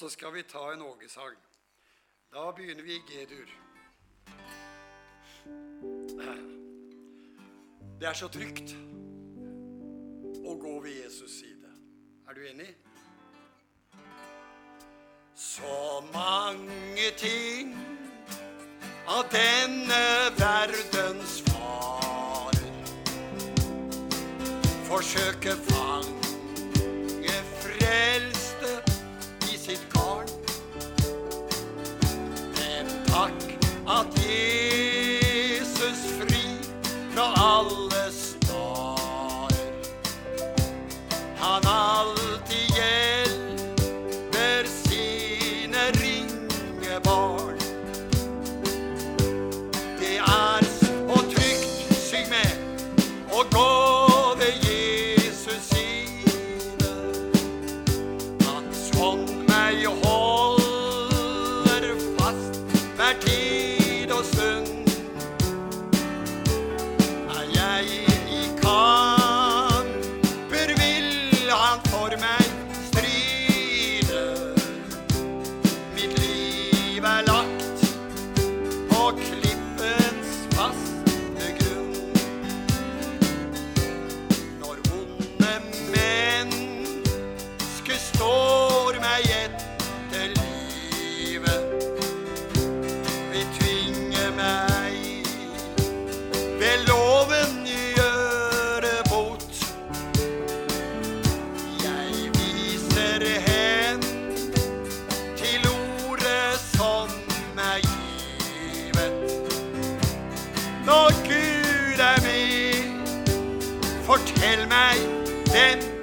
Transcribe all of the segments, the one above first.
Så skal vi ta en ågesang. Da begynner vi i G-dur. Det er så trygt å gå ved Jesus' side. Er du enig? Så mange ting av denne verdens farer forsøker fange Jesus fri fra alle Amen.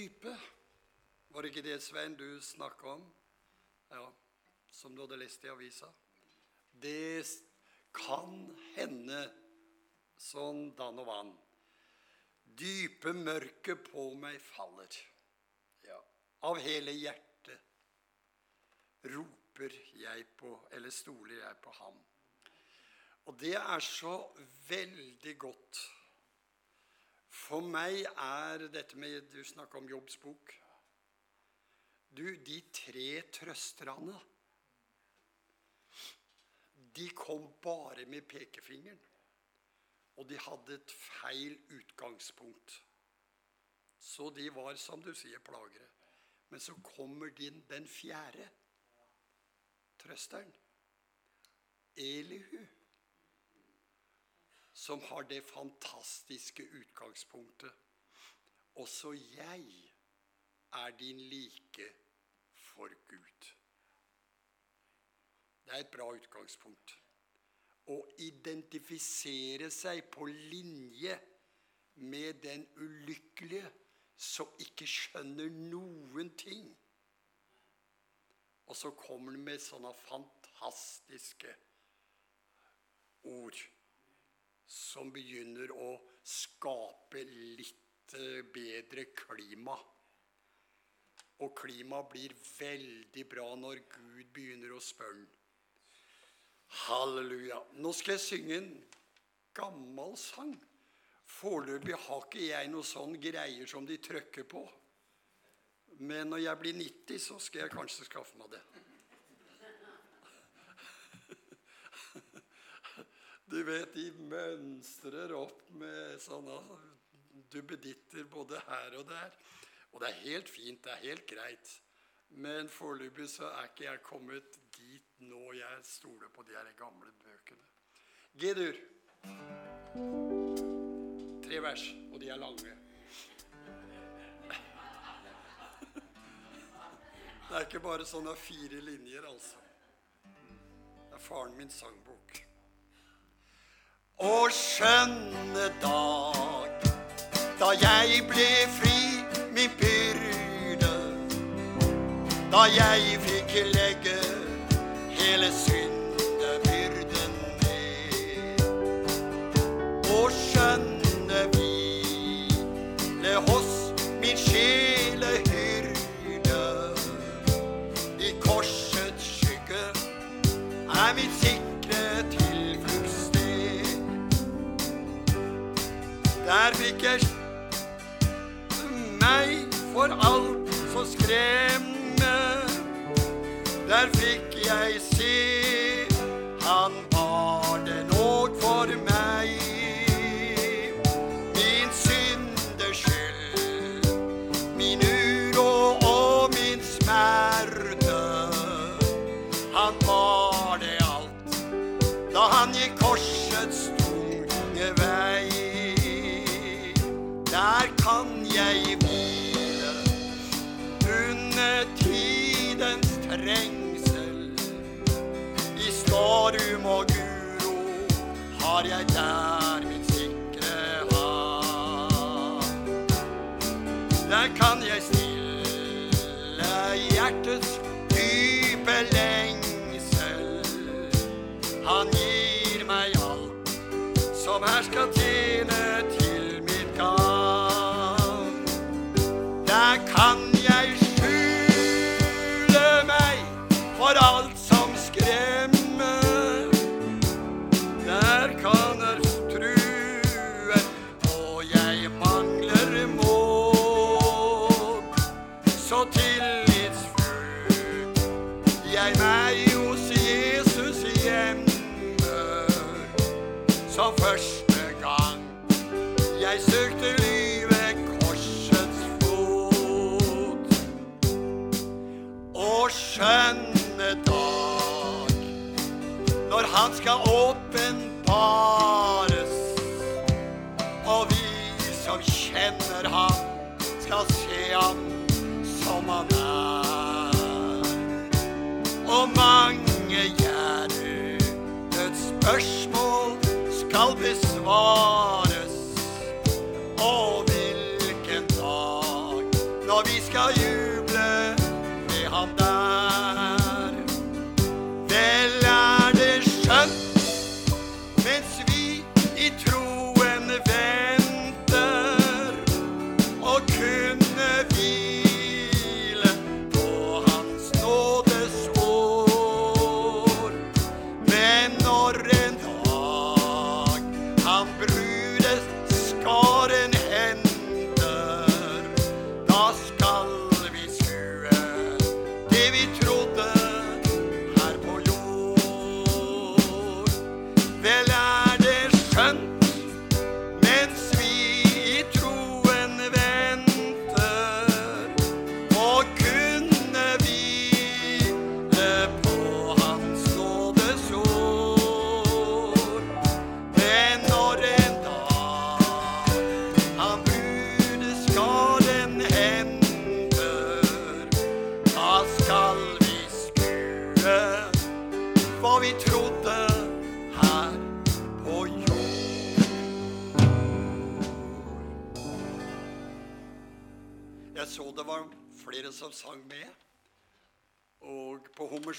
type. Var det ikke det, Svein, du snakka om? Ja, som du hadde lest i avisa? Det kan hende sånn dan og vann. Dype mørket på meg faller. Ja, av hele hjertet roper jeg på, eller stoler jeg på ham. Og det er så veldig godt for meg er dette med Du snakker om Jobbs bok. Du, de tre trøsterne De kom bare med pekefingeren. Og de hadde et feil utgangspunkt. Så de var, som du sier, plagere. Men så kommer din, den fjerde trøsteren. Elihu som har det fantastiske utgangspunktet. Også jeg er din like for Gud. Det er et bra utgangspunkt. Å identifisere seg på linje med den ulykkelige som ikke skjønner noen ting. Og så kommer han med sånne fantastiske ord som begynner å skape litt eh, bedre klima. Og klimaet blir veldig bra når Gud begynner å spørre. Halleluja. Nå skal jeg synge en gammel sang. Foreløpig har ikke jeg noe sånn greier som de trykker på. Men når jeg blir 90, så skal jeg kanskje skaffe meg det. Du vet, de mønstrer opp med sånne duppeditter både her og der. Og det er helt fint, det er helt greit. Men foreløpig så er ikke jeg kommet dit nå jeg stoler på de her gamle bøkene. G-dur. Tre vers, og de er lange. Det er ikke bare sånne fire linjer, altså. Det er faren min sangbok. Å skjønne dag, da jeg ble fri min byrde, da jeg fikk legge hele syndebyrden Jeg meg for alt så skremme. Der fikk jeg se han jeg hvile under tidens trengsel. I storm og uro har jeg der min sikre havn. Der kan jeg stille hjertets dype lengsel. Han gir meg alt som her skal tjene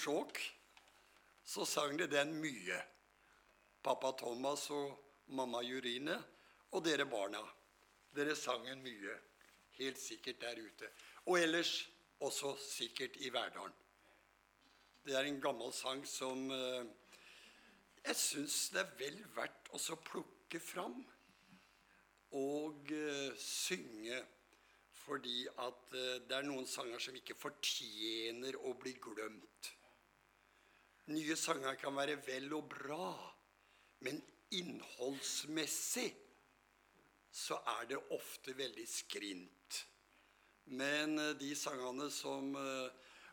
Hummersåk så sang de den mye. Pappa Thomas og mamma Jurine og dere barna. Dere sang den mye. Helt sikkert der ute. Og ellers også sikkert i Verdalen. Det er en gammel sang som eh, jeg syns det er vel verdt å plukke fram og uh, synge. Fordi at uh, det er noen sanger som ikke fortjener å bli glemt. Nye sanger kan være vel og bra, men innholdsmessig så er det ofte veldig skrint. Men uh, de sangene som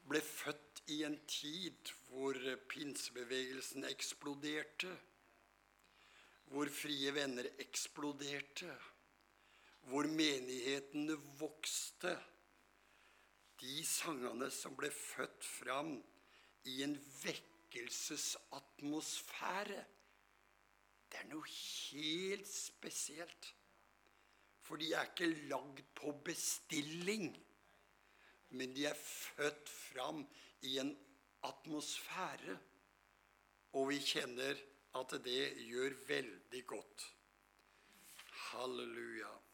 ble født i en tid hvor pinsebevegelsen eksploderte, hvor Frie Venner eksploderte, hvor menighetene vokste. De sangene som ble født fram i en vekkelsesatmosfære, det er noe helt spesielt. For de er ikke lagd på bestilling, men de er født fram i en atmosfære. Og vi kjenner at det gjør veldig godt. Halleluja.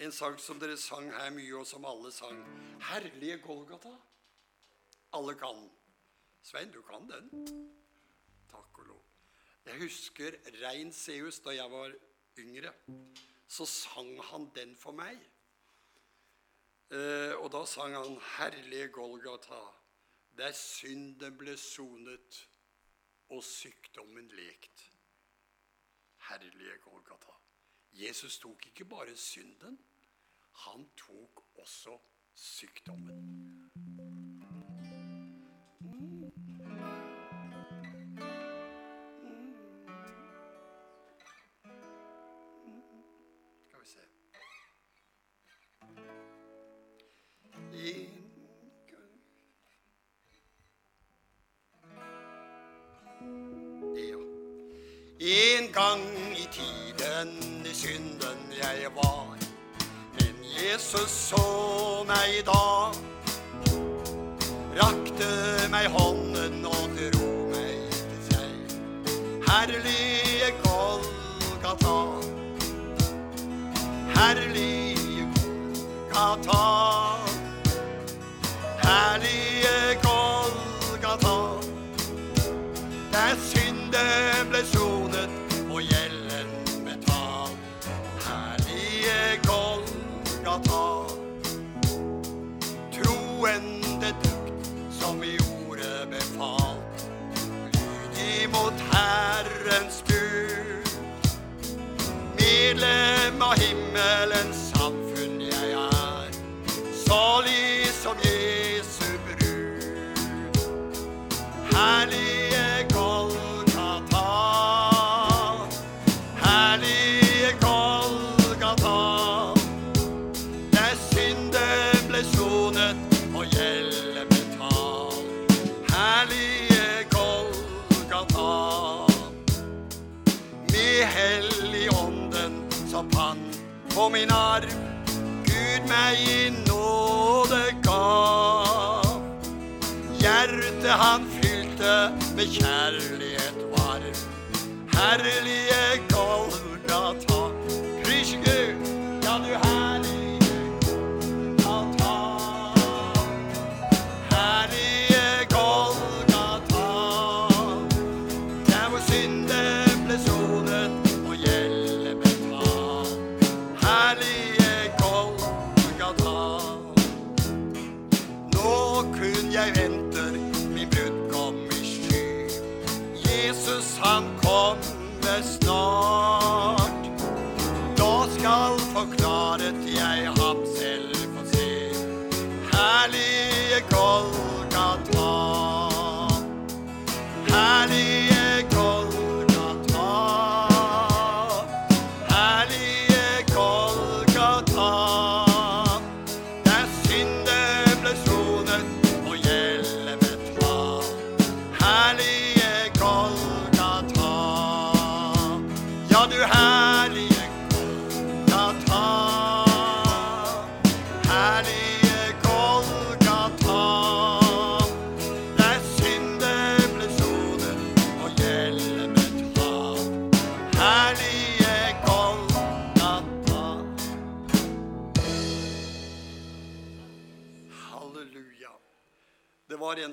En sang som dere sang her mye, og som alle sang. 'Herlige Golgata'. Alle kan. Svein, du kan den. Takk og lov. Jeg husker Rein Seus da jeg var yngre. Så sang han den for meg. Eh, og da sang han 'Herlige Golgata', der synden ble sonet og sykdommen lekt. Herlige Golgata. Jesus tok ikke bare synden, han tok også sykdommen. En gang i tiden i synden jeg var. Jesus så meg da, rakte meg hånden og dro meg til seg. Herlige Golgata, herlige Golgata.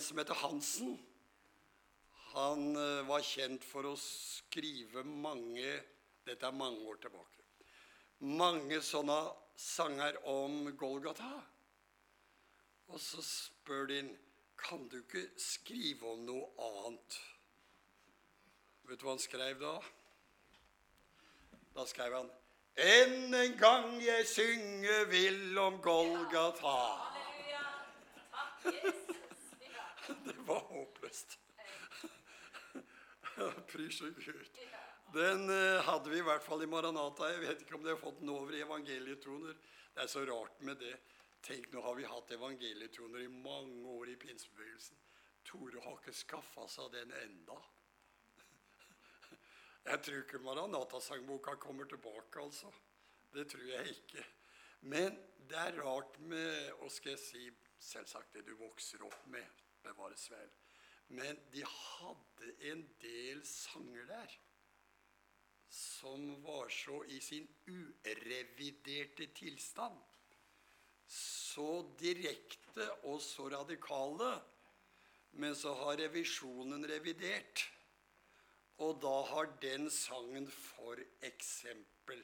Som heter Hansen. Han eh, var kjent for å skrive mange Dette er mange år tilbake. Mange sånne sanger om Golgata. Og så spør de kan du ikke skrive om noe annet. Vet du hva han skrev da? Da skrev han Enn en gang jeg synge vil om Golgata. Det var håpløst. Pris og Gud. Den eh, hadde vi i hvert fall i Maranata. Jeg vet ikke om de har fått den over i evangelietroner. Det er så rart med det. Tenk, nå har vi hatt evangelietroner i mange år i pinsebevegelsen. Tore har ikke skaffa seg den enda. Jeg tror ikke Maranata-sangboka kommer tilbake, altså. Det tror jeg ikke. Men det er rart med Hva skal jeg si Selvsagt det du vokser opp med, bevares vel. Men de hadde en del sanger der som var så i sin ureviderte tilstand. Så direkte og så radikale. Men så har revisjonen revidert. Og da har den sangen for eksempel,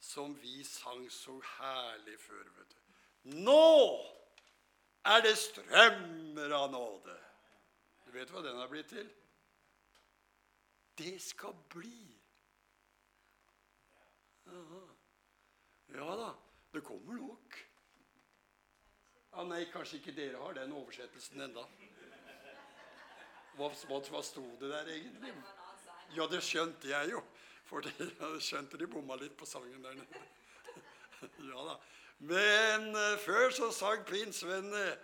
som vi sang så herlig før vet du. Nå er det strømmer av nåde. Du vet hva den har blitt til? Det skal bli. Ja da, det kommer nok. Ja, nei, kanskje ikke dere har den oversettelsen enda. Hva, hva, hva sto det der egentlig? Ja, det skjønte jeg jo. For jeg skjønte de bomma litt på sangen der nede. Ja da. Men uh, før så sang pinsvennene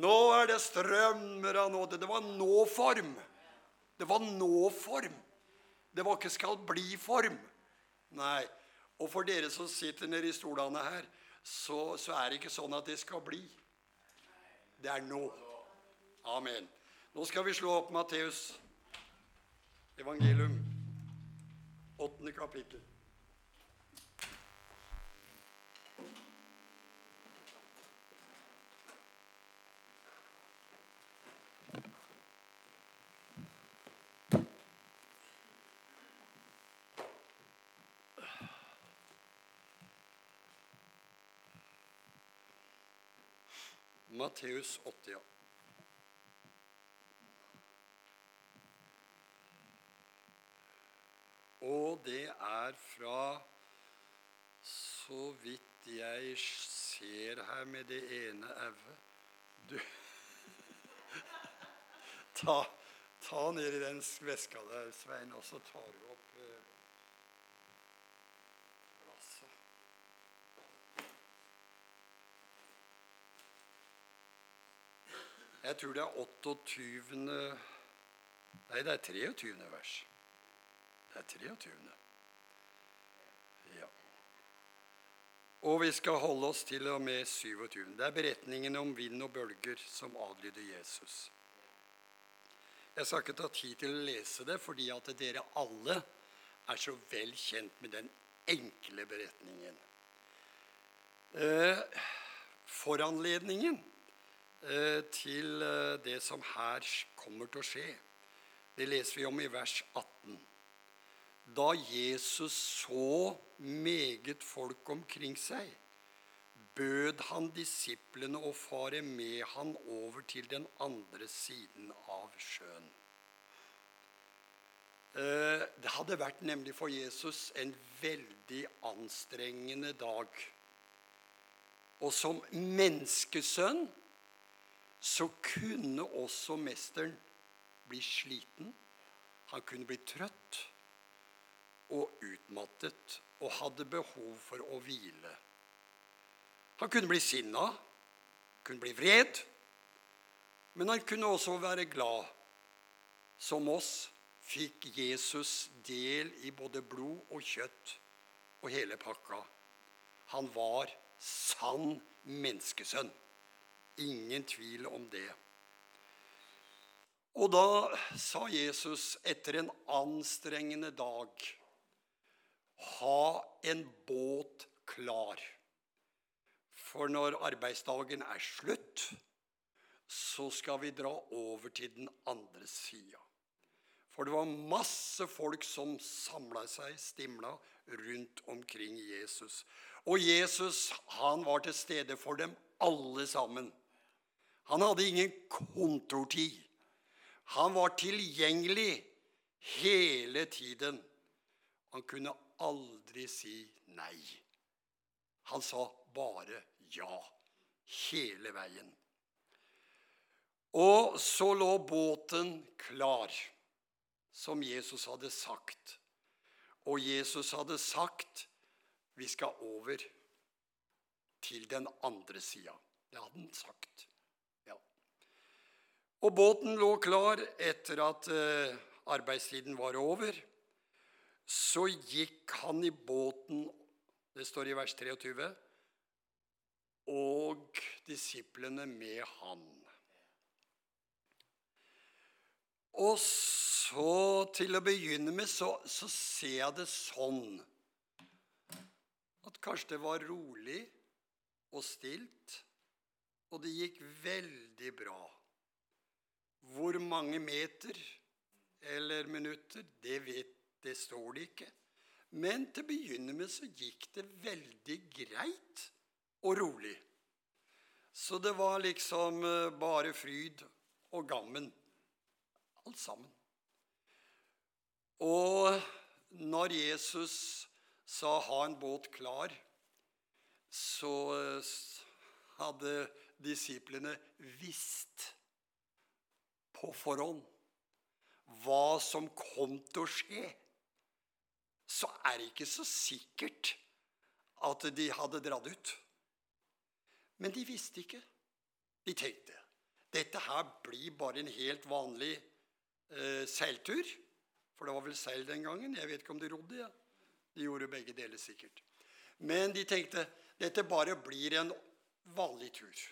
Nå er det strømmer av nåde. Det var nå-form. Det var nå-form. Det var ikke skal bli-form. Nei. Og for dere som sitter nede i stolene her, så, så er det ikke sånn at det skal bli. Det er nå. Amen. Nå skal vi slå opp Matteus evangelium, åttende kapittel. Matteus 80, ja. Og det er fra Så vidt jeg ser her med det ene auet Du ta, ta ned i den veska der, Svein, og så tar du opp eh, glasset. Jeg tror det er 28. Nei, det er 23. vers. Det er 23. Ja. Og vi skal holde oss til og med 27. Det er beretningen om vind og bølger som adlyder Jesus. Jeg skal ikke ta tid til å lese det, fordi at dere alle er så vel kjent med den enkle beretningen. Eh, foranledningen til eh, det som her kommer til å skje, det leser vi om i vers 18 da Jesus så meget folk omkring seg, bød han disiplene å fare med han over til den andre siden av sjøen. Eh, det hadde vært nemlig for Jesus en veldig anstrengende dag. Og som menneskesønn så kunne også mesteren bli sliten. Han kunne bli trøtt og utmattet og hadde behov for å hvile. Han kunne bli sinna, kunne bli vred, men han kunne også være glad. Som oss fikk Jesus del i både blod og kjøtt og hele pakka. Han var sann menneskesønn. Ingen tvil om det. Og da sa Jesus etter en anstrengende dag ha en båt klar. For når arbeidsdagen er slutt, så skal vi dra over til den andre sida. For det var masse folk som samla seg, stimla, rundt omkring Jesus. Og Jesus han var til stede for dem alle sammen. Han hadde ingen kontortid. Han var tilgjengelig hele tiden. Han kunne aldri si nei. Han sa bare ja hele veien. Og så lå båten klar, som Jesus hadde sagt. Og Jesus hadde sagt vi skal over til den andre sida. Det hadde han sagt. Og båten lå klar etter at uh, arbeidstiden var over. Så gikk han i båten, det står i vers 23, og disiplene med han. Og så, til å begynne med, så, så ser jeg det sånn at kanskje det var rolig og stilt, og det gikk veldig bra. Hvor mange meter eller minutter, det, vet, det står det ikke. Men til å begynne med så gikk det veldig greit og rolig. Så det var liksom eh, bare fryd og gammen, alt sammen. Og når Jesus sa 'ha en båt klar', så eh, hadde disiplene visst på forhånd hva som kom til å skje, så er det ikke så sikkert at de hadde dratt ut. Men de visste ikke. De tenkte dette her blir bare en helt vanlig eh, seiltur. For det var vel seil den gangen. Jeg vet ikke om de rodde. Ja. De gjorde begge deler sikkert. Men de tenkte dette bare blir en vanlig tur.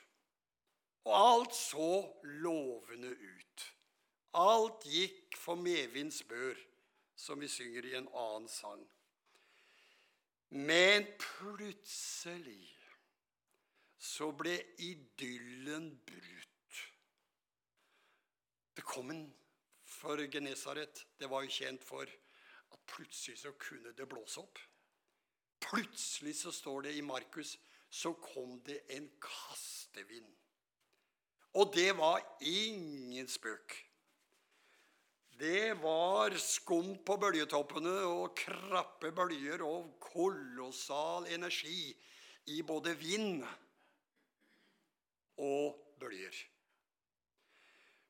Og alt så lovende ut. Alt gikk for medvinds bør, som vi synger i en annen sang. Men plutselig så ble idyllen brutt. Det kom en for Genesaret. Det var jo kjent for at plutselig så kunne det blåse opp. Plutselig så står det i Markus så kom det en kastevind. Og det var ingen spøk. Det var skum på bølgetoppene og krappe bølger og kolossal energi i både vind og bølger.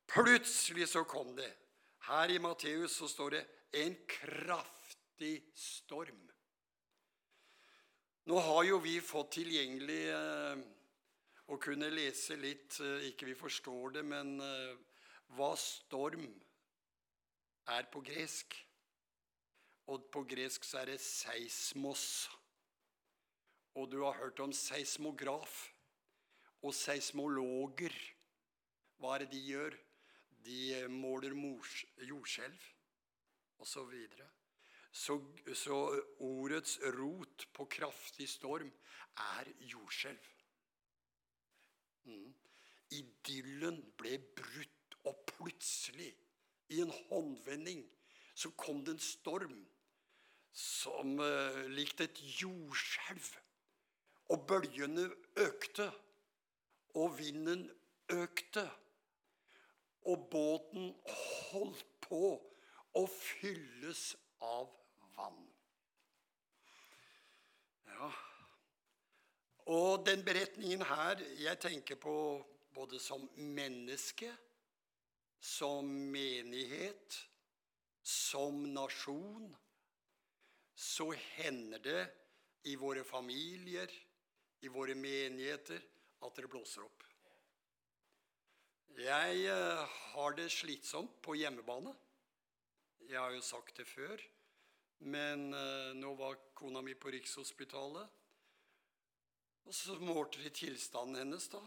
Plutselig så kom det. Her i Matteus så står det 'en kraftig storm'. Nå har jo vi fått tilgjengelig eh, å kunne lese litt eh, Ikke vi forstår det, men eh, hva storm er på gresk. Og på gresk så er det seismos. Og du har hørt om seismograf og seismologer. Hva er det de gjør? De måler jordskjelv osv. Så, videre. så Så ordets rot på kraftig storm er jordskjelv. Mm. Idyllen ble brutt, og plutselig i en håndvending så kom det en storm som uh, likte et jordskjelv. Og bølgene økte, og vinden økte. Og båten holdt på å fylles av vann. Ja. Og den beretningen her jeg tenker på både som menneske som menighet, som nasjon, så hender det i våre familier, i våre menigheter, at det blåser opp. Jeg eh, har det slitsomt på hjemmebane. Jeg har jo sagt det før. Men uh, nå var kona mi på Rikshospitalet. Og så målte de tilstanden hennes, da.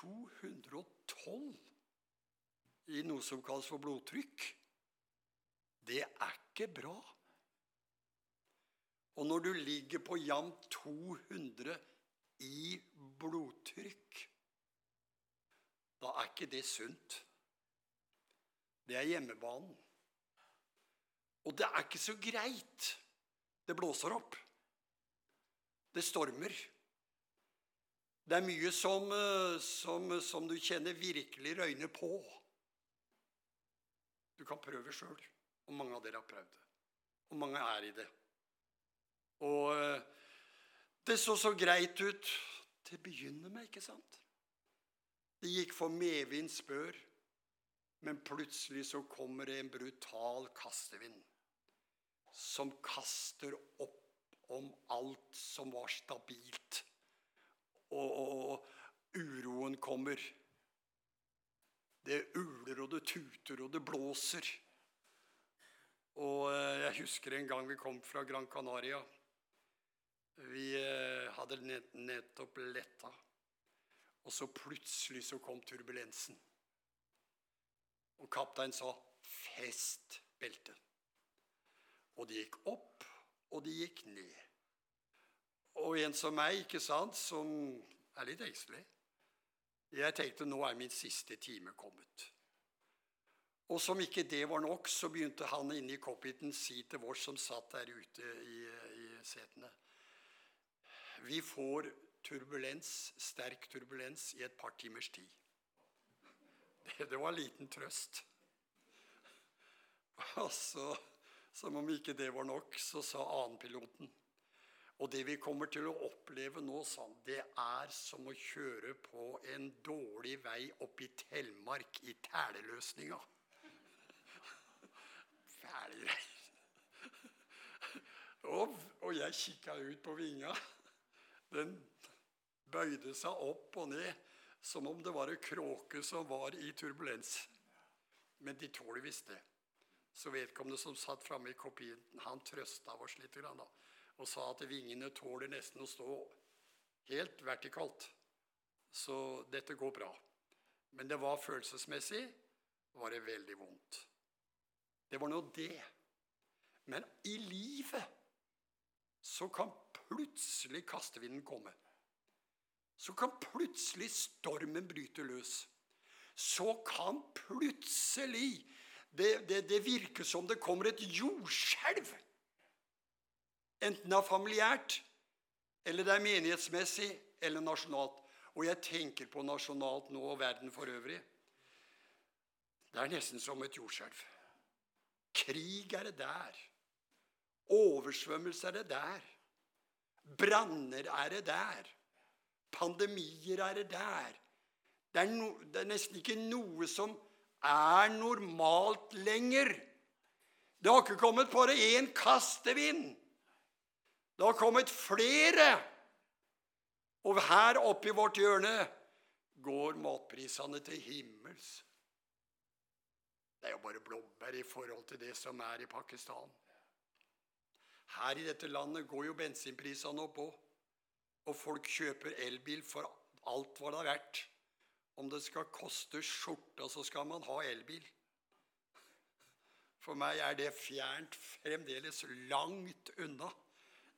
212 i noe som kalles for blodtrykk. Det er ikke bra. Og når du ligger på jevnt 200 i blodtrykk, da er ikke det sunt. Det er hjemmebanen. Og det er ikke så greit. Det blåser opp. Det stormer. Det er mye som, eh, som, som du kjenner virkelig røyner på. Du kan prøve sjøl, og mange av dere har prøvd det. Og mange er i det. Og eh, det så så greit ut til å begynne med, ikke sant? Det gikk for medvind spør, men plutselig så kommer det en brutal kastevind som kaster opp om alt som var stabilt. Og, og, og uroen kommer. Det uler, og det tuter, og det blåser. Og eh, jeg husker en gang vi kom fra Gran Canaria. Vi eh, hadde nettopp letta. Og så plutselig så kom turbulensen. Og kapteinen sa 'fest beltet'. Og det gikk opp, og det gikk ned. Og en som meg, ikke sant, som er litt engstelig Jeg tenkte nå er min siste time kommet. Og som ikke det var nok, så begynte han inne i cockpiten si til vårs som satt der ute i, i setene Vi får turbulens, sterk turbulens i et par timers tid. Det, det var liten trøst. Og så som om ikke det var nok, så sa annenpiloten Og det vi kommer til å oppleve nå, sa det er som å kjøre på en dårlig vei opp i Telemark i tæleløsninga. Fæle greier. Og, og jeg kikka ut på vinga. Den bøyde seg opp og ned som om det var en kråke som var i turbulens. Men de tåler visst det. Så vedkommende som satt framme i kopien, han trøsta oss litt Grann, da, og sa at vingene tåler nesten å stå helt vertikalt. Så dette går bra. Men det var følelsesmessig var det veldig vondt. Det var nå det. Men i livet så kan plutselig kastevinden komme. Så kan plutselig stormen bryte løs. Så kan plutselig det, det, det virker som det kommer et jordskjelv. Enten det er familiært, eller det er menighetsmessig, eller nasjonalt. Og jeg tenker på nasjonalt nå og verden for øvrig. Det er nesten som et jordskjelv. Krig er det der. Oversvømmelse er det der. Branner er det der. Pandemier er det der. Det er, no, det er nesten ikke noe som er normalt lenger. Det har ikke kommet bare én kastevind. Det har kommet flere. Og her oppe i vårt hjørne går matprisene til himmels. Det er jo bare blåbær i forhold til det som er i Pakistan. Her i dette landet går jo bensinprisene opp òg. Og folk kjøper elbil for alt hva det er verdt. Om det skal koste skjorta, så skal man ha elbil. For meg er det fjernt fremdeles langt unna.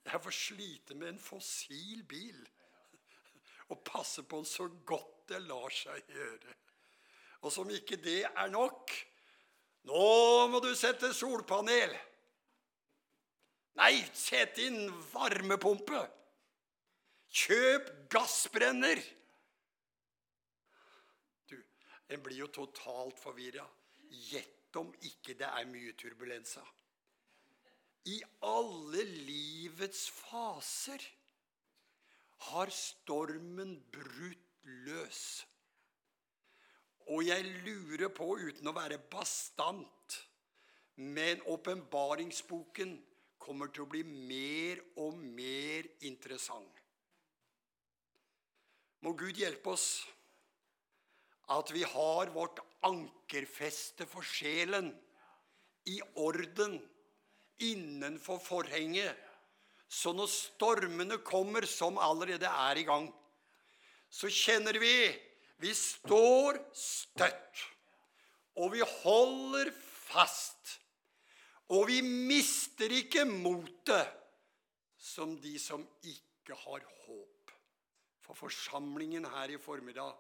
Jeg får slite med en fossil bil og passe på den så godt det lar seg gjøre. Og som ikke det er nok Nå må du sette solpanel. Nei, sett inn varmepumpe. Kjøp gassbrenner. Du, En blir jo totalt forvirra. Gjett om ikke det er mye turbulenser. I alle livets faser har stormen brutt løs. Og jeg lurer på, uten å være bastant, men åpenbaringsboken kommer til å bli mer og mer interessant. Må Gud hjelpe oss at vi har vårt ankerfeste for sjelen i orden innenfor forhenget. Så når stormene kommer, som allerede er i gang, så kjenner vi vi står støtt. Og vi holder fast. Og vi mister ikke motet som de som ikke har håp. For forsamlingen her i formiddag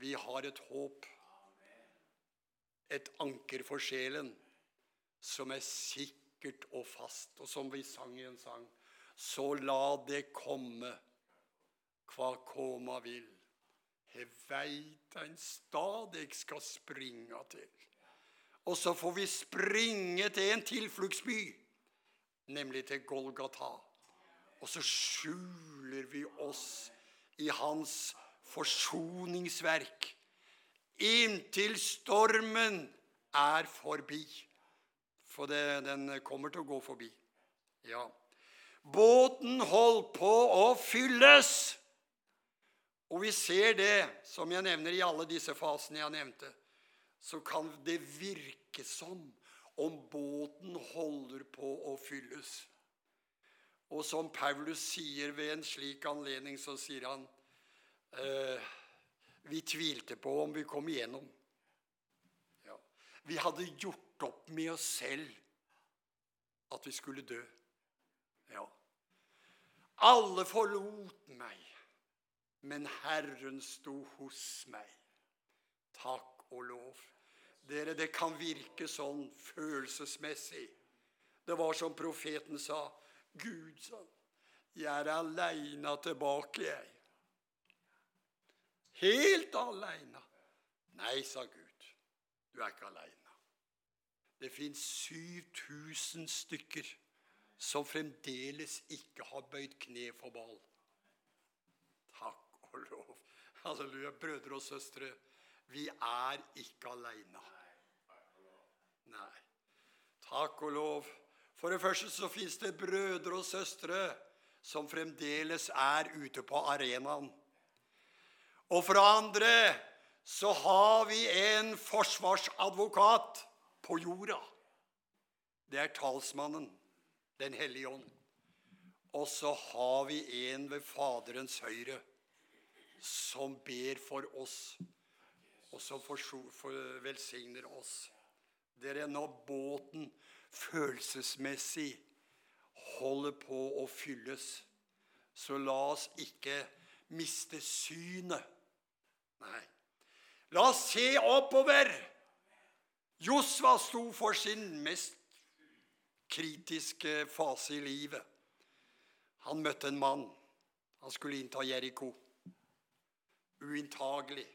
Vi har et håp, et anker for sjelen, som er sikkert og fast. Og som vi sang i en sang Så la det komme hva koma vil. Jeg veit ein jeg skal springa til. Og så får vi springe til en tilfluktsby, nemlig til Golgata. Og så skjuler vi oss i hans forsoningsverk inntil stormen er forbi. For det, den kommer til å gå forbi. Ja. Båten holdt på å fylles. Og vi ser det, som jeg nevner i alle disse fasene jeg nevnte, så kan det virke som om båten holder på å fylles. Og som Paulus sier ved en slik anledning, så sier han eh, Vi tvilte på om vi kom igjennom. Vi hadde gjort opp med oss selv at vi skulle dø. Ja. Alle forlot meg men Herren sto hos meg. Takk og lov. Dere, det kan virke sånn følelsesmessig. Det var som profeten sa. Gud, sa jeg er aleine tilbake, jeg. Helt aleine. Nei, sa Gud, du er ikke aleine. Det fins 7000 stykker som fremdeles ikke har bøyd kne for Bal og lov. Halleluja. Brødre og søstre, vi er ikke aleine. Nei. Takk og lov. For det første så fins det brødre og søstre som fremdeles er ute på arenaen. Og for det andre så har vi en forsvarsadvokat på jorda. Det er talsmannen, Den hellige ånd. Og så har vi en ved Faderens høyre som ber for oss, og som velsigner oss. Dere, når båten følelsesmessig holder på å fylles, så la oss ikke miste synet. Nei. La oss se oppover. Josva sto for sin mest kritiske fase i livet. Han møtte en mann. Han skulle innta Jeriko uinntagelig.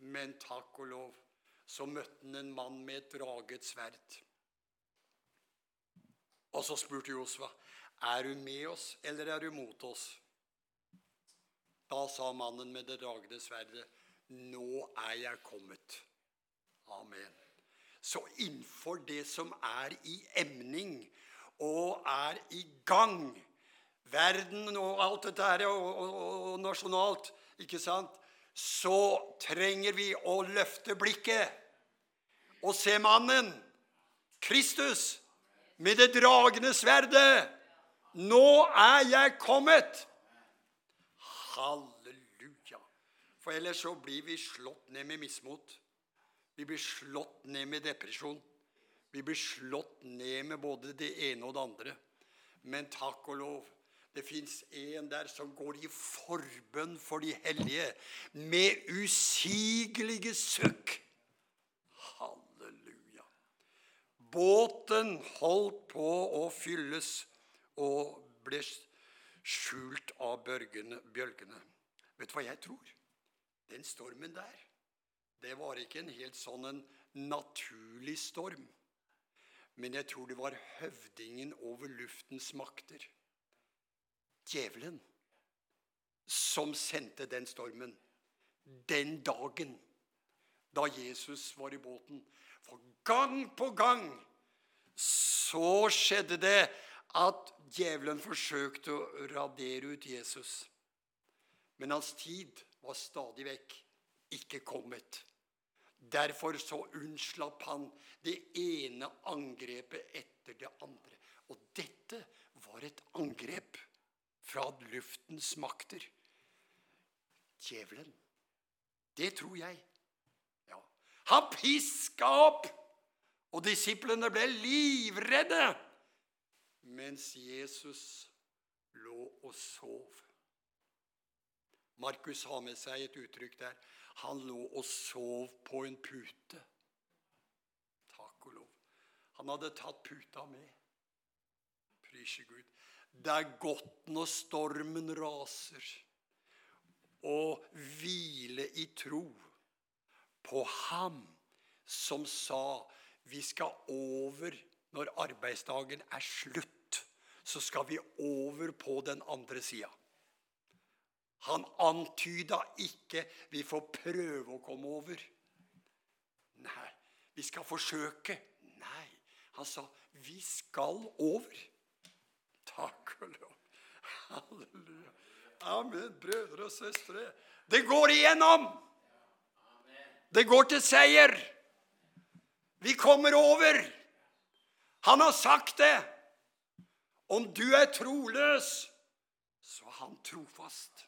Men takk og lov, så møtte han en mann med et draget sverd. Og så spurte Josva, er du med oss, eller er du mot oss? Da sa mannen med det dragede sverdet, nå er jeg kommet. Amen. Så innenfor det som er i emning og er i gang, verden og alt dette her, og, og, og nasjonalt, ikke sant? så trenger vi å løfte blikket og se mannen, Kristus, med det dragende sverdet. Nå er jeg kommet! Halleluja. For ellers så blir vi slått ned med mismot. Vi blir slått ned med depresjon. Vi blir slått ned med både det ene og det andre. Men takk og lov det fins en der som går i forbønn for de hellige med usigelige søkk. Halleluja. Båten holdt på å fylles og ble skjult av bølgene. Vet du hva jeg tror? Den stormen der, det var ikke en helt sånn en naturlig storm. Men jeg tror det var høvdingen over luftens makter djevelen som sendte den stormen den dagen da Jesus var i båten. For gang på gang så skjedde det at djevelen forsøkte å radere ut Jesus. Men hans tid var stadig vekk ikke kommet. Derfor så unnslapp han det ene angrepet etter det andre. Og dette var et angrep fra luftens makter. Djevelen. Det tror jeg. Ja. Han piska opp, og disiplene ble livredde mens Jesus lå og sov. Markus har med seg et uttrykk der. Han lå og sov på en pute. Takk og lov. Han hadde tatt puta med. Prise Gud. Det er godt når stormen raser, å hvile i tro på Ham som sa vi skal over når arbeidsdagen er slutt. Så skal vi over på den andre sida. Han antyda ikke 'vi får prøve å komme over'. Nei, vi skal forsøke. Nei, han sa 'vi skal over'. Takk og lov. Halleluja. Amen, brødre og søstre. Det går igjennom. Det går til seier. Vi kommer over. Han har sagt det. Om du er troløs, så er han trofast.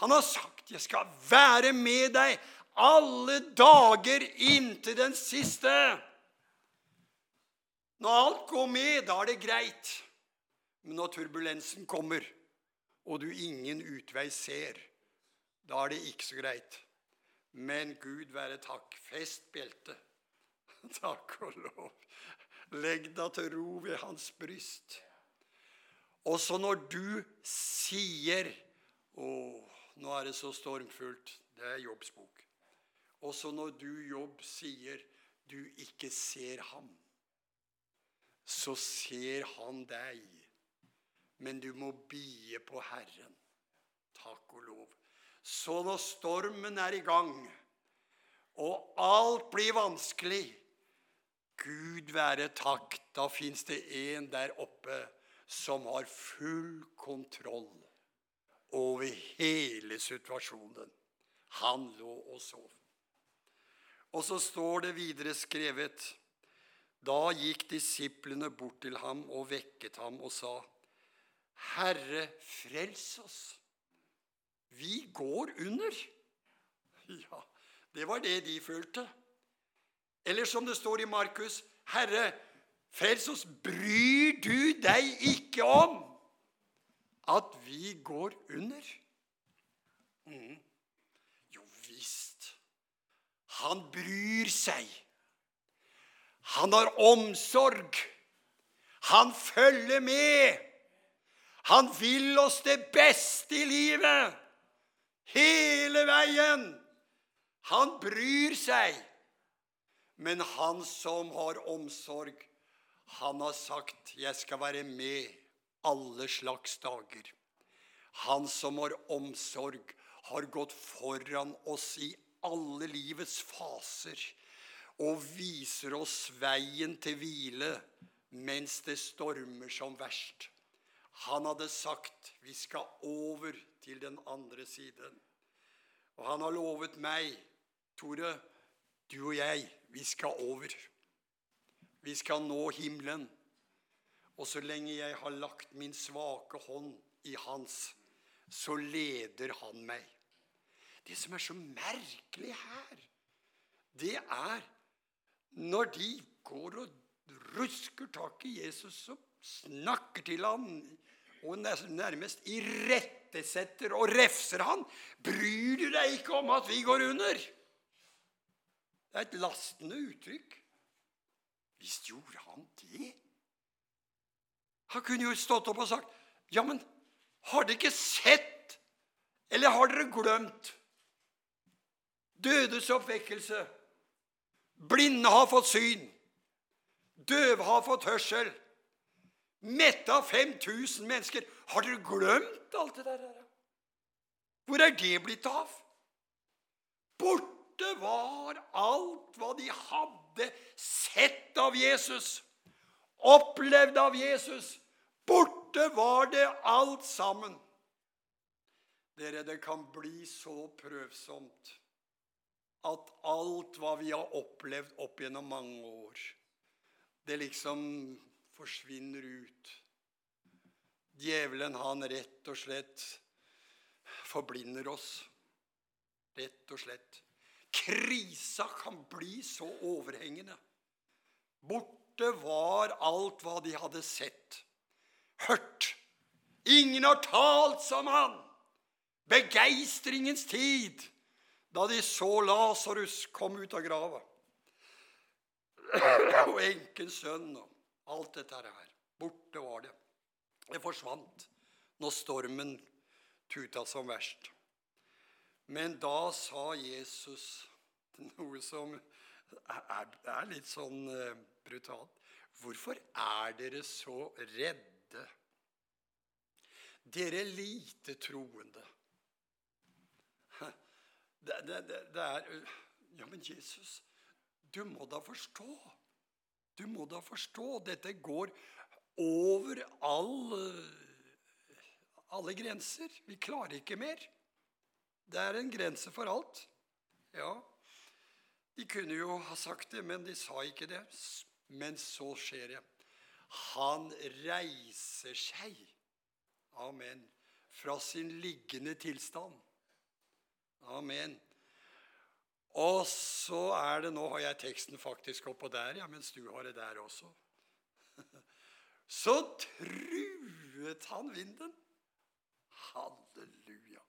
Han har sagt 'Jeg skal være med deg alle dager inntil den siste'. Når alt går med, da er det greit. Men når turbulensen kommer, og du ingen utvei ser, da er det ikke så greit. Men Gud være takk. Fest beltet. Takk og lov. Legg deg til ro ved hans bryst. Også når du sier 'Å, nå er det så stormfullt', det er Jobbs bok. Også når du, Jobb, sier du ikke ser ham, så ser han deg. Men du må bie på Herren. Takk og lov. Så når stormen er i gang, og alt blir vanskelig Gud være takk, da fins det en der oppe som har full kontroll over hele situasjonen. Han lå og sov. Og så står det videre skrevet Da gikk disiplene bort til ham og vekket ham og sa, Herre, frels oss. Vi går under. Ja, det var det de følte. Eller som det står i Markus, Herre, frels oss. Bryr du deg ikke om at vi går under? Mm. Jo visst. Han bryr seg. Han har omsorg. Han følger med. Han vil oss det beste i livet. Hele veien. Han bryr seg. Men han som har omsorg, han har sagt 'Jeg skal være med alle slags dager'. Han som har omsorg, har gått foran oss i alle livets faser og viser oss veien til hvile mens det stormer som verst. Han hadde sagt 'Vi skal over til den andre siden'. Og han har lovet meg, Tore, du og jeg, vi skal over. Vi skal nå himmelen. Og så lenge jeg har lagt min svake hånd i hans, så leder han meg. Det som er så merkelig her, det er når de går og rusker tak i Jesus, og snakker til ham og nærmest irettesetter og refser han. Bryr du deg ikke om at vi går under? Det er et lastende uttrykk. Visst gjorde han det. Han kunne jo stått opp og sagt, 'Ja, men har dere ikke sett, eller har dere glemt?' Dødes oppvekkelse. Blinde har fått syn. Døve har fått hørsel. Metta 5000 mennesker. Har dere glemt alt det der? Hvor er det blitt av? Borte var alt hva de hadde sett av Jesus, opplevd av Jesus. Borte var det alt sammen. Dere, det kan bli så prøvsomt at alt hva vi har opplevd opp gjennom mange år, det liksom forsvinner ut. Djevelen, han rett og slett forblinder oss. Rett og slett. Krisa kan bli så overhengende. Borte var alt hva de hadde sett, hørt. Ingen har talt som han. Begeistringens tid. da de så Lasarus komme ut av grava. Og enkens sønn og alt dette her. Borte var det. Det forsvant når stormen tuta som verst. Men da sa Jesus noe som er, er litt sånn uh, brutalt. Hvorfor er dere så redde, dere lite troende? Det, det, det, det er Ja, men Jesus, du må da forstå. Du må da forstå. Dette går over all, alle grenser. Vi klarer ikke mer. Det er en grense for alt. Ja, de kunne jo ha sagt det, men de sa ikke det. Men så skjer det. Han reiser seg, amen, fra sin liggende tilstand. Amen. Og så er det Nå har jeg teksten faktisk oppå der, ja, mens du har det der også. Så truet han vinden. Halleluja.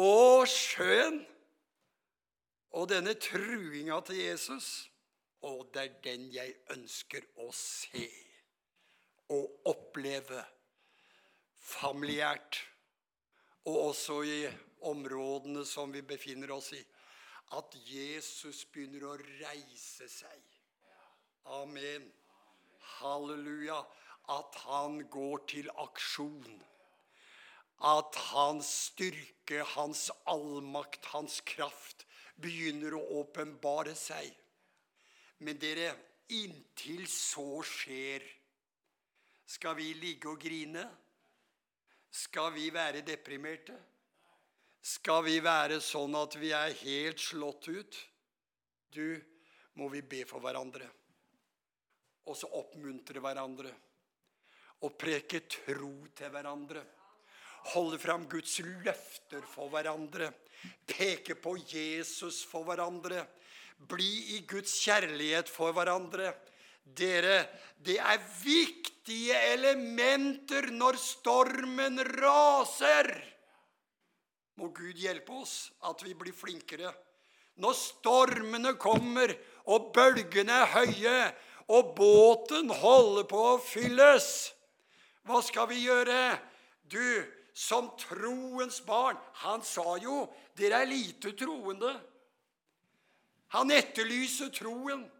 Og sjøen og denne truinga til Jesus, og det er den jeg ønsker å se og oppleve familiært, og også i områdene som vi befinner oss i, at Jesus begynner å reise seg. Amen. Halleluja. At han går til aksjon. At hans styrke, hans allmakt, hans kraft begynner å åpenbare seg. Men dere, inntil så skjer, skal vi ligge og grine? Skal vi være deprimerte? Skal vi være sånn at vi er helt slått ut? Du, må vi be for hverandre. Og så oppmuntre hverandre. Og preke tro til hverandre. Holde fram Guds løfter for hverandre peke på Jesus for hverandre. Bli i Guds kjærlighet for hverandre. Dere, det er viktige elementer når stormen raser. Må Gud hjelpe oss at vi blir flinkere. Når stormene kommer, og bølgene er høye, og båten holder på å fylles, hva skal vi gjøre? Du, som troens barn. Han sa jo 'Dere er lite troende'. Han etterlyser troen.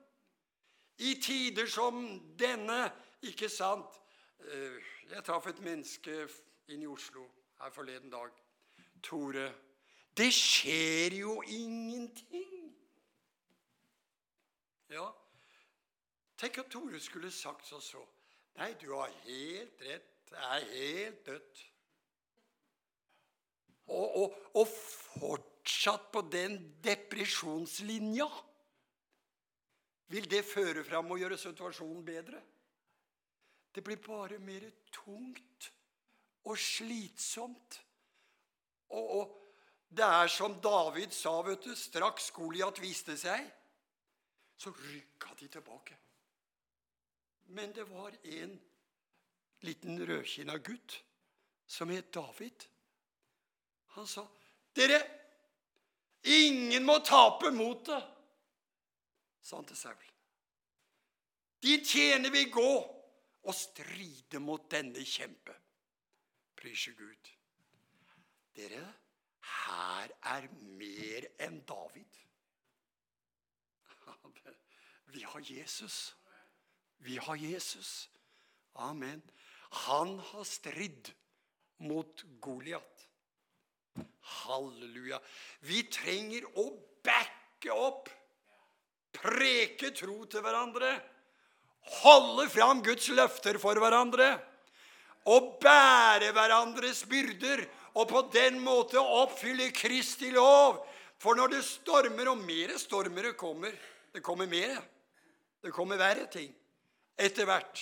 I tider som denne, ikke sant? Eh, jeg traff et menneske inn i Oslo her forleden dag. Tore. Det skjer jo ingenting. Ja, tenk at Tore skulle sagt så så. Nei, du har helt rett. Det er helt dødt og, og, fortsatt på den depresjonslinja, vil det føre fram og gjøre situasjonen bedre? Det blir bare mer tungt og slitsomt. Og, og det er som David sa, vet du, straks Goliat viste seg, så rykka de tilbake. Men det var en liten rødkinna gutt som het David. Han sa, 'Dere, ingen må tape motet', sa han til Saul. De tjener vil gå og stride mot denne kjempe. Prise Gud. Dere, her er mer enn David. Vi har Jesus. Vi har Jesus. Amen. Han har stridd mot Goliat. Halleluja. Vi trenger å backe opp, preke tro til hverandre, holde fram Guds løfter for hverandre og bære hverandres byrder og på den måte oppfylle Kristi lov. For når det stormer, og mere stormer kommer Det kommer mer. Det kommer verre ting etter hvert.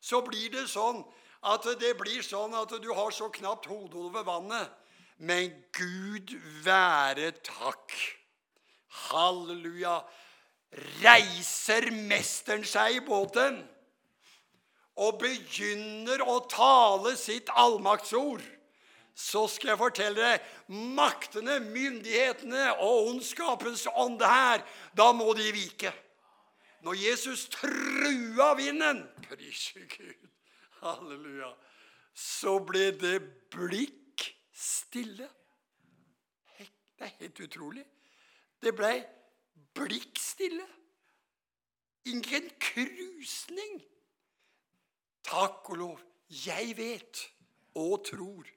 Så blir det sånn at det blir sånn at du har så knapt hodet over vannet men Gud være takk. Halleluja. Reiser mesteren seg i båten og begynner å tale sitt allmaktsord, så skal jeg fortelle deg maktene, myndighetene og ondskapens ånde her, da må de vike. Når Jesus trua vinden Prise Gud. Halleluja. Så ble det blikk stille. Det er helt utrolig. Det ble blikk stille. Ingen krusning. Takk og lov. Jeg vet og tror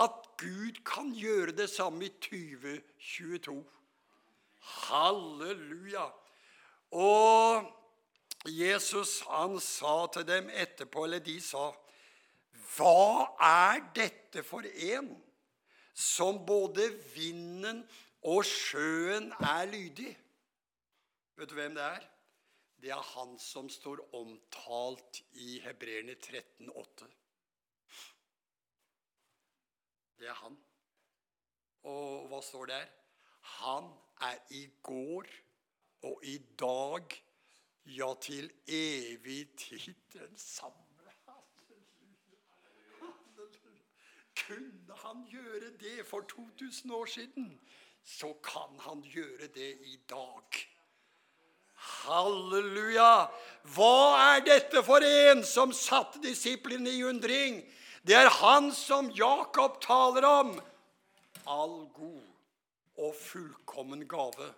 at Gud kan gjøre det samme i 2022. Halleluja. Og Jesus han sa til dem etterpå, eller de sa, Hva er dette for en som både vinden og sjøen er lydig? Vet du hvem det er? Det er han som står omtalt i Hebreerne 13,8. Det er han. Og hva står der? Han er i går og i dag, ja, til evig tid den samme. Kunne han gjøre det for 2000 år siden, så kan han gjøre det i dag. Halleluja! Hva er dette for en som satte disiplene i undring? Det er han som Jakob taler om. All god og fullkommen gave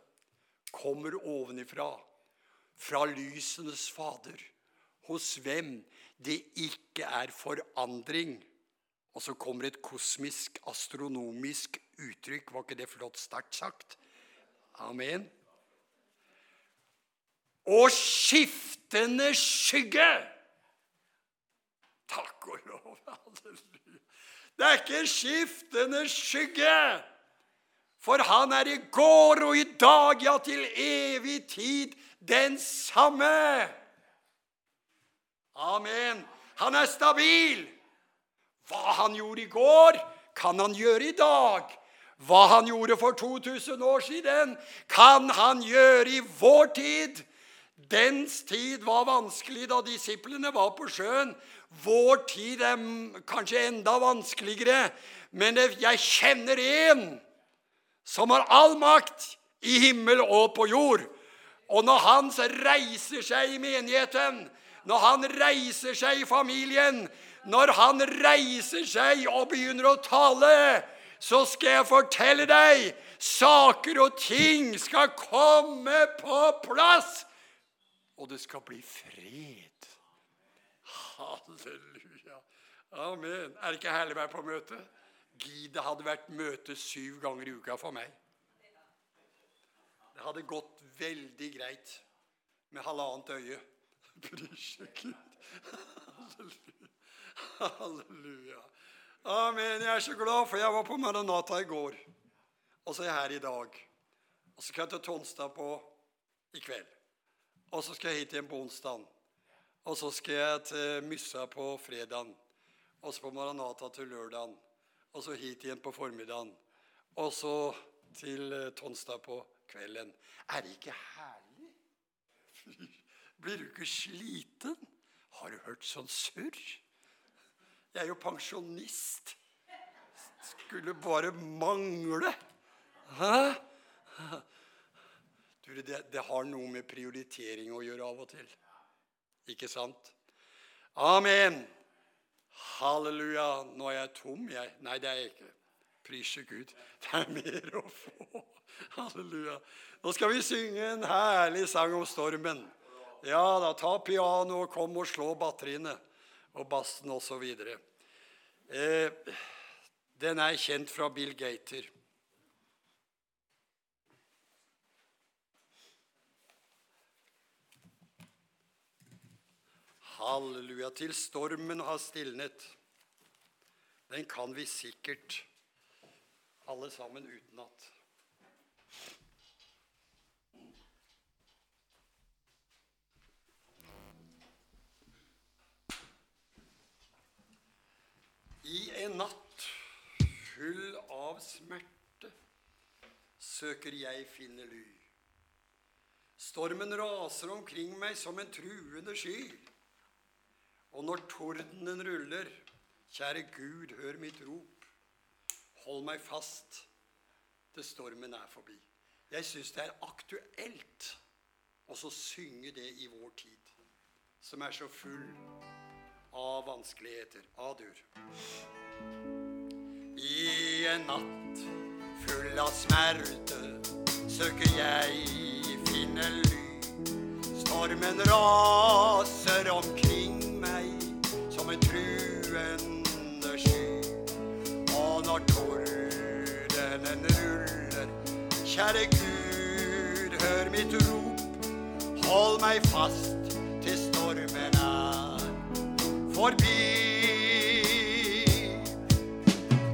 kommer ovenifra, fra lysenes fader, hos hvem det ikke er forandring. Og så kommer et kosmisk, astronomisk uttrykk. Var ikke det flott sterkt sagt? Amen. Og skiftende skygge. Takk og lov. Halleluja. Det er ikke skiftende skygge. For han er i går og i dag, ja, til evig tid den samme. Amen. Han er stabil. Hva han gjorde i går, kan han gjøre i dag. Hva han gjorde for 2000 år siden, kan han gjøre i vår tid. Dens tid var vanskelig da disiplene var på sjøen. Vår tid er kanskje enda vanskeligere. Men jeg kjenner en som har all makt i himmel og på jord. Og når han reiser seg i menigheten, når han reiser seg i familien, når han reiser seg og begynner å tale, så skal jeg fortelle deg saker og ting skal komme på plass. Og det skal bli fred. Halleluja. Amen. Er det ikke herlig å være på møte? Gid det hadde vært møte syv ganger i uka for meg. Det hadde gått veldig greit med halvannet øye. Bryr seg Gud. Halleluja. Amen. Jeg er så glad, for jeg var på Maranata i går. Og så er jeg her i dag. Og så skal jeg til Tonstad på i kveld. Og så skal jeg hit igjen på onsdag. Og så skal jeg til Myssa på fredag. Og så på Maranata til lørdag. Og så hit igjen på formiddagen. Og så til eh, Tonstad på kvelden. Er det ikke herlig? Blir du ikke sliten? Har du hørt sånn surr? Jeg er jo pensjonist. Skulle bare mangle. Hæ? Du, det, det, har noe med prioritering å gjøre av og til. Ikke sant? Amen. Halleluja. Nå er jeg tom, jeg. Nei, det er jeg ikke. Prise Gud. Det er mer å få. Halleluja. Nå skal vi synge en herlig sang om stormen. Ja da, ta piano og kom og slå batteriene og bassen osv. Eh, den er kjent fra Bill Gater. Halleluja. Til stormen har stilnet. Den kan vi sikkert alle sammen utenat. I en natt full av smerte søker jeg finne ly. Stormen raser omkring meg som en truende sky. Og når tordenen ruller, kjære Gud, hør mitt rop. Hold meg fast til stormen er forbi. Jeg syns det er aktuelt å synge det i vår tid, som er så full av vanskeligheter. A-dur. I en natt full av smerte søker jeg finne ly. Stormen raser omkring meg som en truende sky. Og når tordenen ruller, kjære Gud, hør mitt rop. Hold meg fast forbi.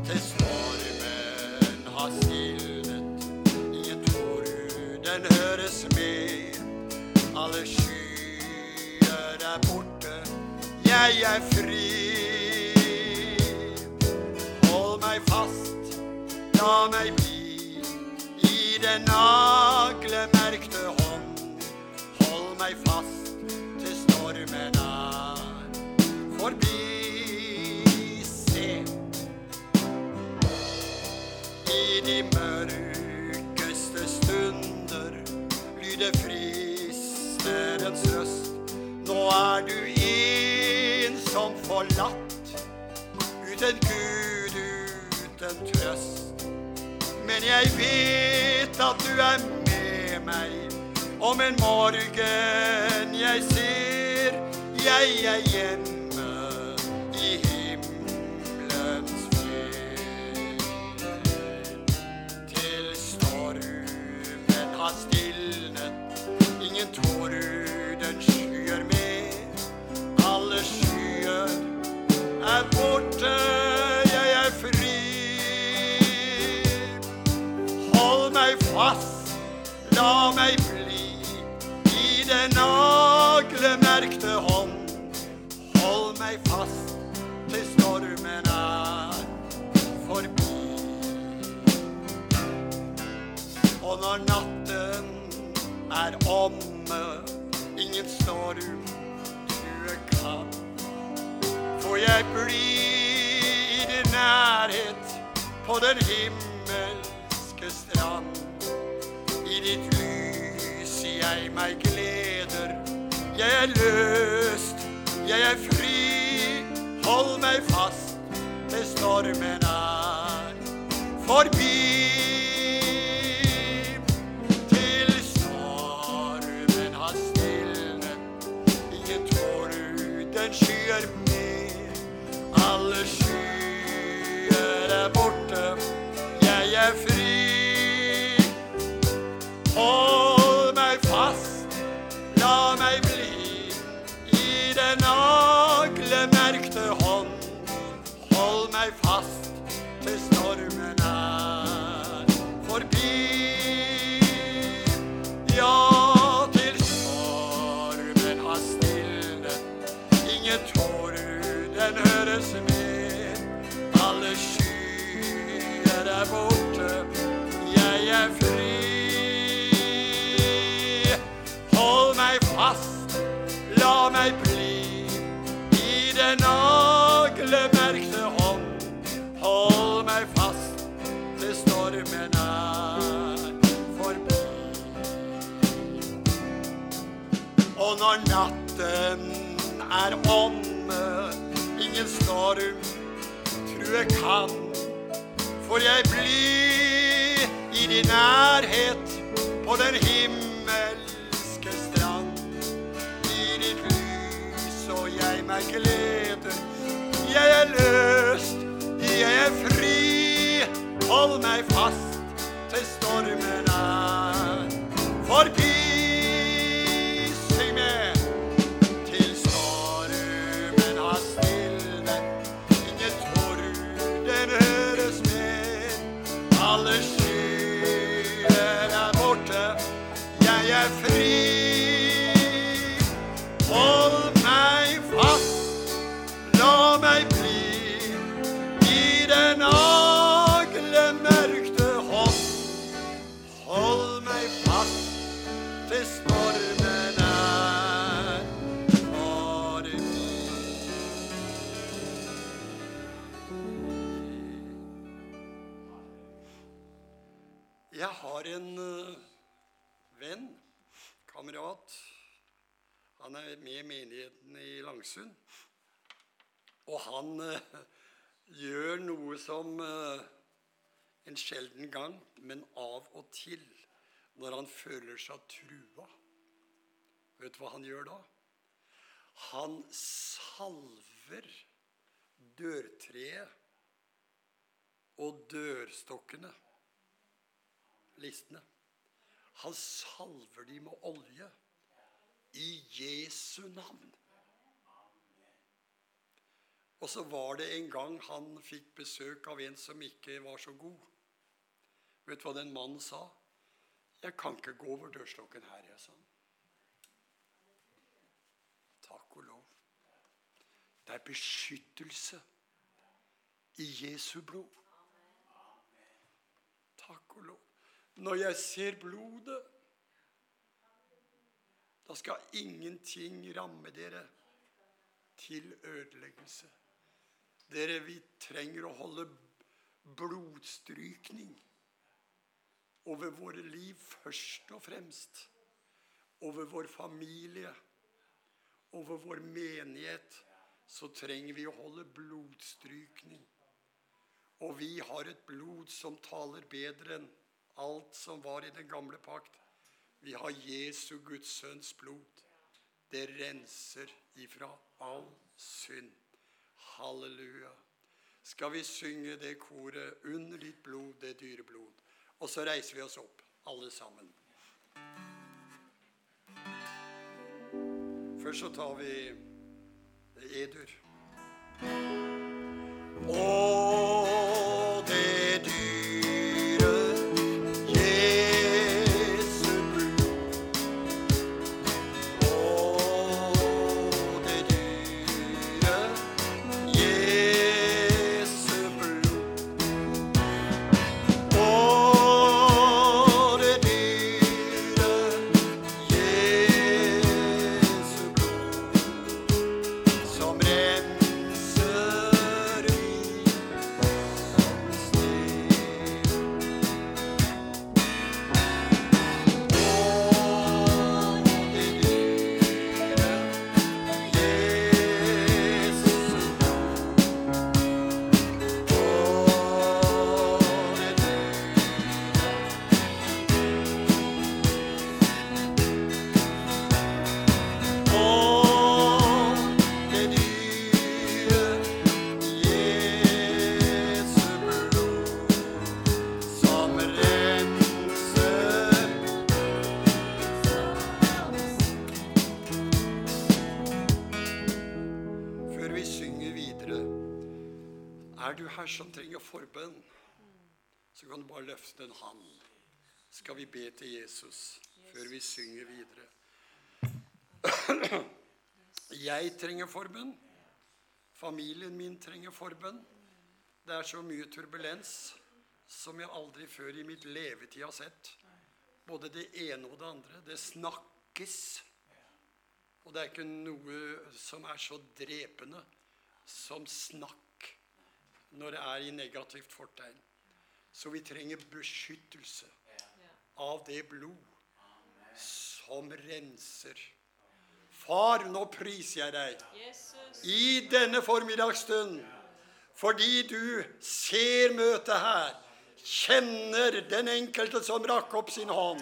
Til stormen har stilnet, ingen torden høres mer. Alle skyer er borte, jeg er fri. Hold meg fast, la meg bli i den naglemerkte Men jeg vet at du er med meg. Om en morgen jeg ser jeg er hjemme i himmelens fjell. Til stormen har stilnet, ingen torden skyer mer. Alle skyer er borte, fast, la meg bli i den naglemerkte hånd. Hold meg fast til stormen er forbi. Og når natten er omme, ingen storm true kan, får jeg bli i din nærhet på den himmelske meg gleder. Jeg er løst, jeg er fri. Hold meg fast til stormen er forbi. Jeg bli i din nærhet på den himmelske strand. I ditt lys og jeg meg gleder. Jeg er løst, jeg er fri. Hold meg fast menigheten i Langsund. Og han eh, gjør noe som eh, en sjelden gang, men av og til, når han føler seg trua. Vet du hva han gjør da? Han salver dørtreet og dørstokkene, listene. Han salver de med olje i Jesu navn. Og så var det en gang han fikk besøk av en som ikke var så god. Vet du hva den mannen sa? 'Jeg kan ikke gå over dørstokken her', jeg sa. Takk og lov. Det er beskyttelse i Jesu blod. Takk og lov. Når jeg ser blodet, da skal ingenting ramme dere til ødeleggelse. Dere, vi trenger å holde blodstrykning over våre liv først og fremst. Over vår familie, over vår menighet, så trenger vi å holde blodstrykning. Og vi har et blod som taler bedre enn alt som var i den gamle pakt. Vi har Jesu Guds sønns blod. Det renser ifra all synd. Halleluja. Skal vi synge det koret 'Under ditt blod, det dyre blod'? Og så reiser vi oss opp, alle sammen. Først så tar vi edur. Og kan bare løfte en hånd. Skal vi be til Jesus før vi synger videre? Jeg trenger forbønn. Familien min trenger forbønn. Det er så mye turbulens som jeg aldri før i mitt levetid har sett. Både det ene og det andre. Det snakkes. Og det er ikke noe som er så drepende som snakk når det er i negativt fortegn. Så vi trenger beskyttelse av det blod som renser. Far, nå priser jeg deg i denne formiddagsstund fordi du ser møtet her, kjenner den enkelte som rakk opp sin hånd.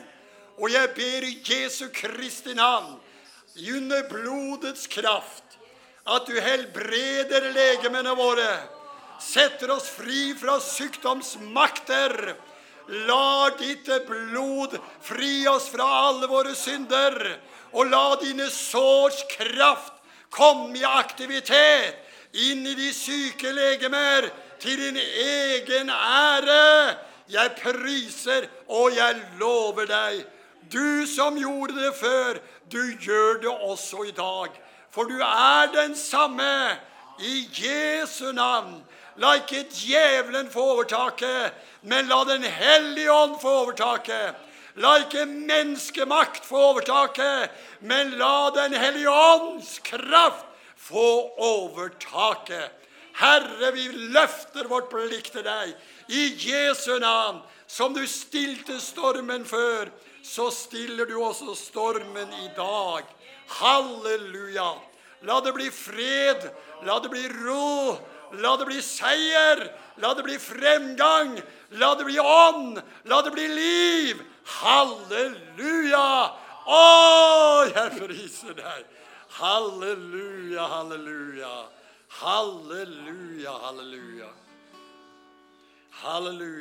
Og jeg ber i Jesu Kristi navn, under blodets kraft, at du helbreder legemene våre, setter oss fri fra sykdomsmakter. La ditt blod fri oss fra alle våre synder, og la dine sårs kraft komme i aktivitet inn i de syke legemer til din egen ære. Jeg priser og jeg lover deg. Du som gjorde det før, du gjør det også i dag. For du er den samme i Jesu navn. La ikke djevelen få overtaket, men la Den hellige ånd få overtaket. La ikke menneskemakt få overtaket, men la Den hellige ånds kraft få overtaket. Herre, vi løfter vårt blikk til deg i Jesu navn. Som du stilte stormen før, så stiller du også stormen i dag. Halleluja. La det bli fred. La det bli ro. La det bli seier. La det bli fremgang. La det bli ånd. La det bli liv. Halleluja. Å, jeg priser deg. Halleluja, halleluja. Halleluja, halleluja. Halleluja.